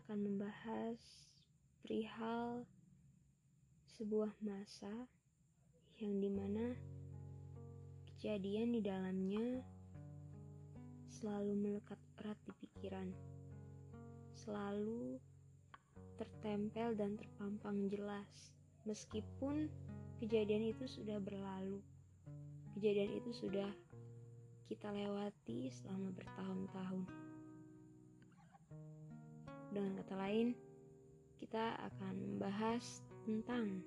akan membahas perihal sebuah masa yang di mana kejadian di dalamnya selalu melekat erat di pikiran, selalu tertempel dan terpampang jelas, meskipun kejadian itu sudah berlalu, kejadian itu sudah kita lewati selama bertahun-tahun. Dengan kata lain, kita akan membahas tentang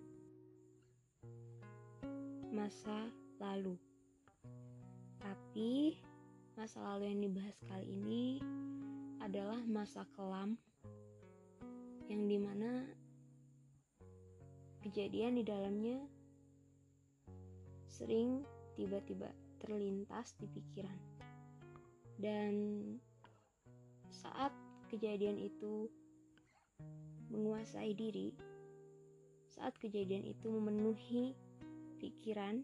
masa lalu. Tapi masa lalu yang dibahas kali ini adalah masa kelam yang di mana kejadian di dalamnya sering tiba-tiba terlintas di pikiran. Dan saat kejadian itu menguasai diri, saat kejadian itu memenuhi pikiran,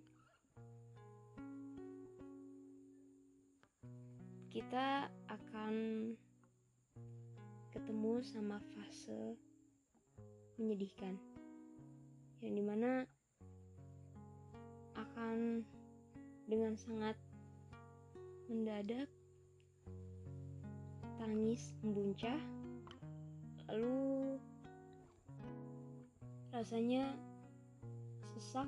kita akan ketemu sama fase menyedihkan yang di mana akan dengan sangat mendadak tangis membuncah. Lalu rasanya sesak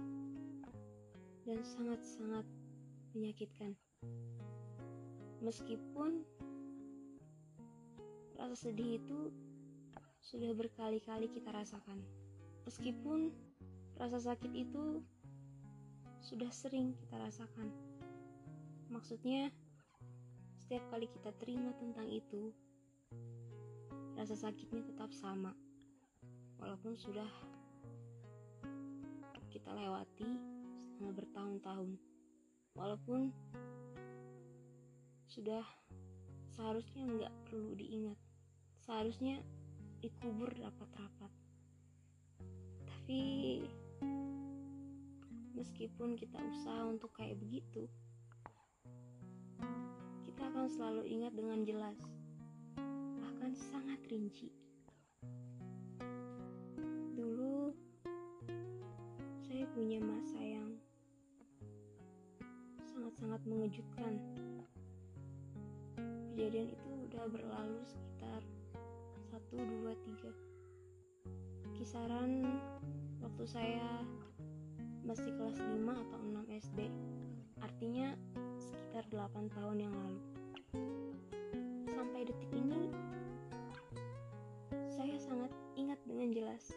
dan sangat-sangat menyakitkan. Meskipun rasa sedih itu sudah berkali-kali kita rasakan. Meskipun rasa sakit itu sudah sering kita rasakan. Maksudnya, setiap kali kita terima tentang itu, rasa sakitnya tetap sama, walaupun sudah kita lewati selama bertahun-tahun, walaupun sudah seharusnya nggak perlu diingat, seharusnya dikubur rapat-rapat. Tapi meskipun kita usaha untuk kayak begitu, kita akan selalu ingat dengan jelas, bahkan sangat rinci. Dulu, saya punya masa yang sangat-sangat mengejutkan. Kejadian itu udah berlalu sekitar 1, 2, 3 kisaran waktu saya masih kelas 5 atau 6 SD artinya sekitar 8 tahun yang lalu. Sampai detik ini saya sangat ingat dengan jelas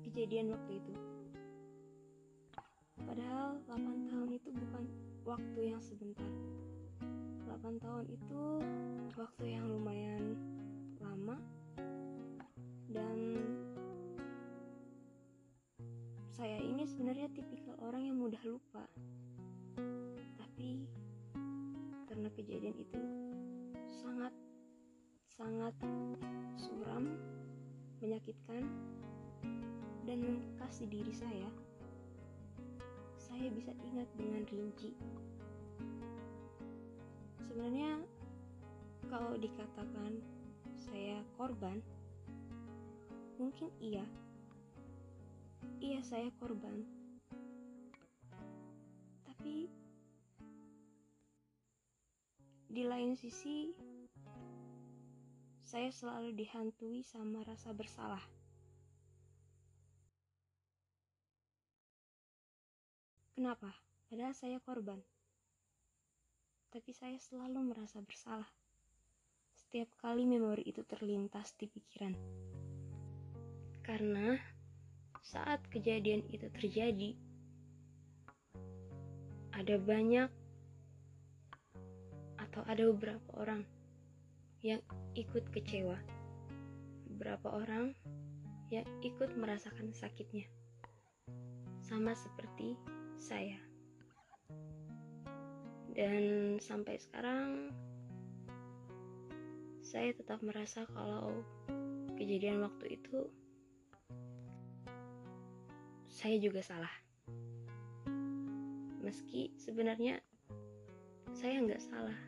kejadian waktu itu. Padahal 8 tahun itu bukan waktu yang sebentar. 8 tahun itu waktu yang lumayan lama dan saya ini sebenarnya tipikal orang yang mudah lupa. Kejadian itu sangat sangat suram, menyakitkan dan membekas di diri saya. Saya bisa ingat dengan rinci. Sebenarnya kalau dikatakan saya korban, mungkin iya Iya, saya korban. Tapi di lain sisi saya selalu dihantui sama rasa bersalah. Kenapa? Padahal saya korban. Tapi saya selalu merasa bersalah. Setiap kali memori itu terlintas di pikiran. Karena saat kejadian itu terjadi, ada banyak atau ada beberapa orang yang ikut kecewa, beberapa orang yang ikut merasakan sakitnya, sama seperti saya. Dan sampai sekarang, saya tetap merasa kalau kejadian waktu itu saya juga salah. Meski sebenarnya saya nggak salah,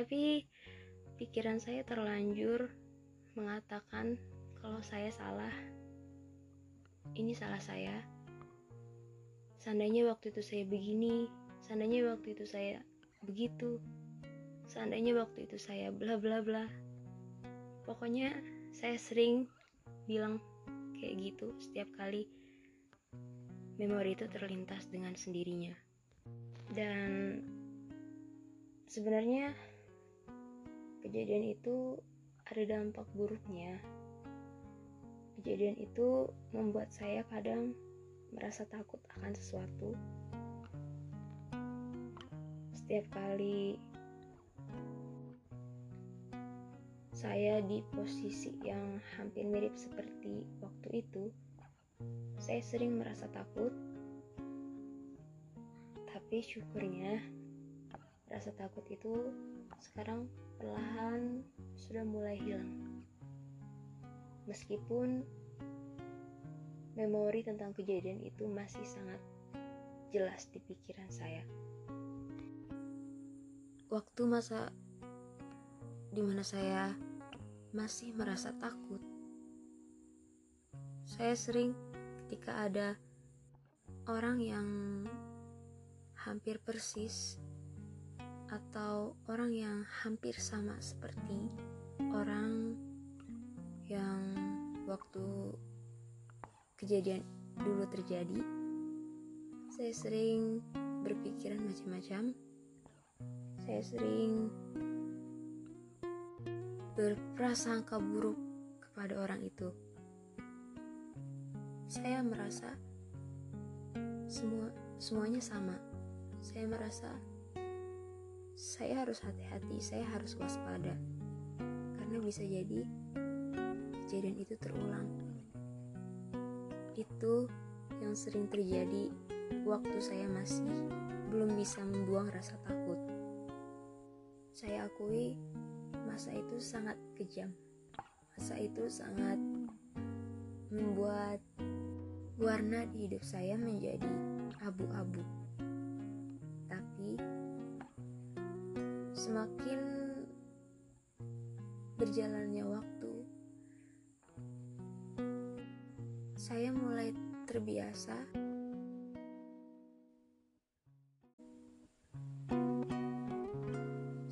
tapi pikiran saya terlanjur mengatakan kalau saya salah. Ini salah saya. Seandainya waktu itu saya begini, seandainya waktu itu saya begitu, seandainya waktu itu saya bla bla bla. Pokoknya saya sering bilang kayak gitu setiap kali memori itu terlintas dengan sendirinya. Dan sebenarnya kejadian itu ada dampak buruknya. Kejadian itu membuat saya kadang merasa takut akan sesuatu. Setiap kali saya di posisi yang hampir mirip seperti waktu itu, saya sering merasa takut, tapi syukurnya rasa takut itu sekarang perlahan sudah mulai hilang. Meskipun memori tentang kejadian itu masih sangat jelas di pikiran saya. Waktu masa di mana saya masih merasa takut, saya sering ketika ada orang yang hampir persis atau orang yang hampir sama seperti orang yang waktu kejadian dulu terjadi saya sering berpikiran macam-macam saya sering berprasangka buruk kepada orang itu saya merasa semua semuanya sama. Saya merasa saya harus hati-hati, saya harus waspada. Karena bisa jadi kejadian itu terulang. Itu yang sering terjadi waktu saya masih belum bisa membuang rasa takut. Saya akui masa itu sangat kejam. Masa itu sangat membuat warna di hidup saya menjadi abu-abu. Tapi semakin berjalannya waktu, saya mulai terbiasa.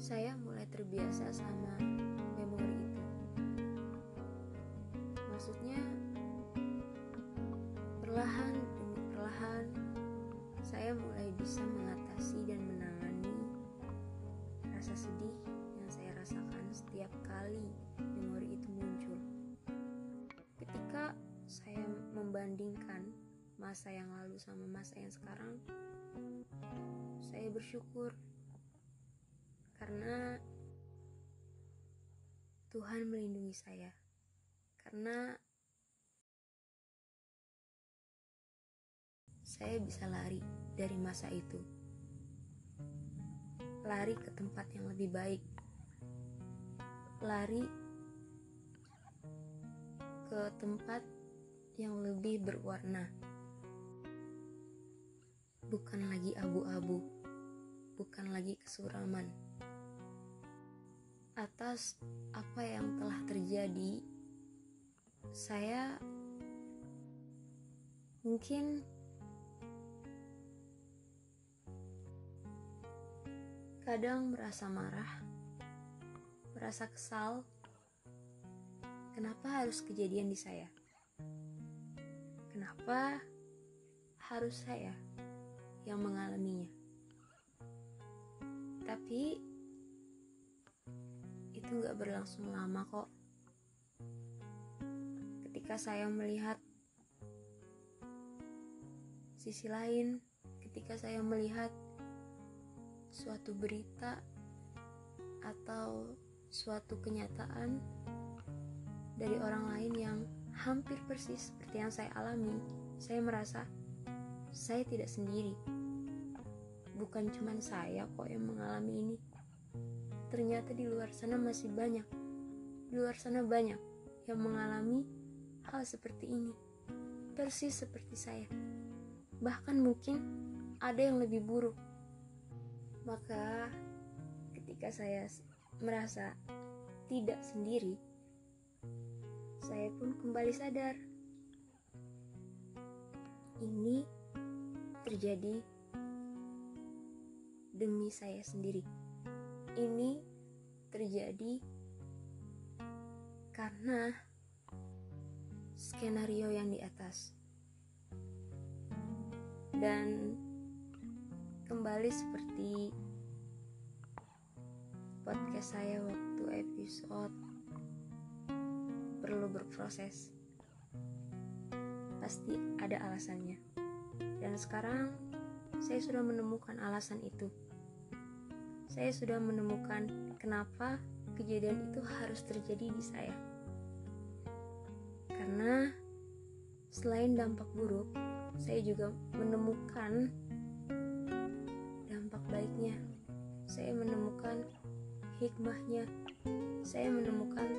Saya mulai terbiasa sama setiap kali memori itu muncul. Ketika saya membandingkan masa yang lalu sama masa yang sekarang, saya bersyukur karena Tuhan melindungi saya. Karena saya bisa lari dari masa itu. Lari ke tempat yang lebih baik. Lari ke tempat yang lebih berwarna. Bukan lagi abu-abu, bukan lagi kesuraman. Atas apa yang telah terjadi, saya mungkin Kadang merasa marah, merasa kesal. Kenapa harus kejadian di saya? Kenapa harus saya yang mengalaminya? Tapi itu gak berlangsung lama kok. Ketika saya melihat sisi lain, ketika saya melihat suatu berita atau suatu kenyataan dari orang lain yang hampir persis seperti yang saya alami, saya merasa saya tidak sendiri. Bukan cuma saya kok yang mengalami ini. Ternyata di luar sana masih banyak. Di luar sana banyak yang mengalami hal seperti ini. Persis seperti saya. Bahkan mungkin ada yang lebih buruk maka ketika saya merasa tidak sendiri, saya pun kembali sadar. Ini terjadi demi saya sendiri. Ini terjadi karena skenario yang di atas. Dan kembali seperti podcast saya waktu episode perlu berproses. Pasti ada alasannya. Dan sekarang saya sudah menemukan alasan itu. Saya sudah menemukan kenapa kejadian itu harus terjadi di saya. Karena selain dampak buruk, saya juga menemukan dampak baiknya. Saya menemukan hikmahnya. Saya menemukan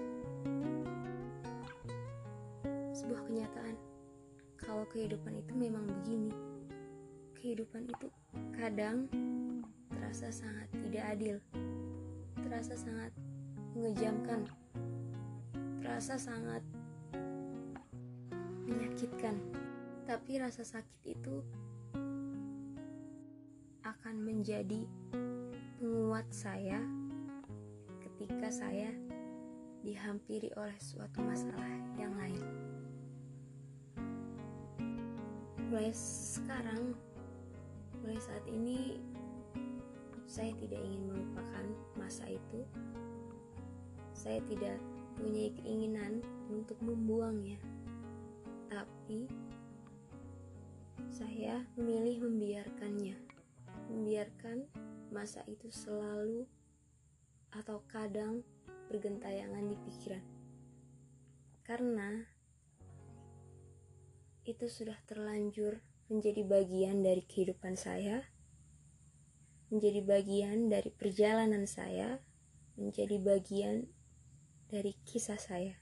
sebuah kenyataan kalau kehidupan itu memang begini. Kehidupan itu kadang terasa sangat tidak adil, terasa sangat mengejamkan, terasa sangat menyakitkan. Tapi rasa sakit itu akan menjadi penguat saya ketika saya dihampiri oleh suatu masalah yang lain. Mulai sekarang mulai saat ini saya tidak ingin melupakan masa itu. Saya tidak punya keinginan untuk membuangnya. Tapi saya memilih membiarkannya. Membiarkan masa itu selalu atau kadang bergentayangan di pikiran karena itu sudah terlanjur menjadi bagian dari kehidupan saya, menjadi bagian dari perjalanan saya, menjadi bagian dari kisah saya.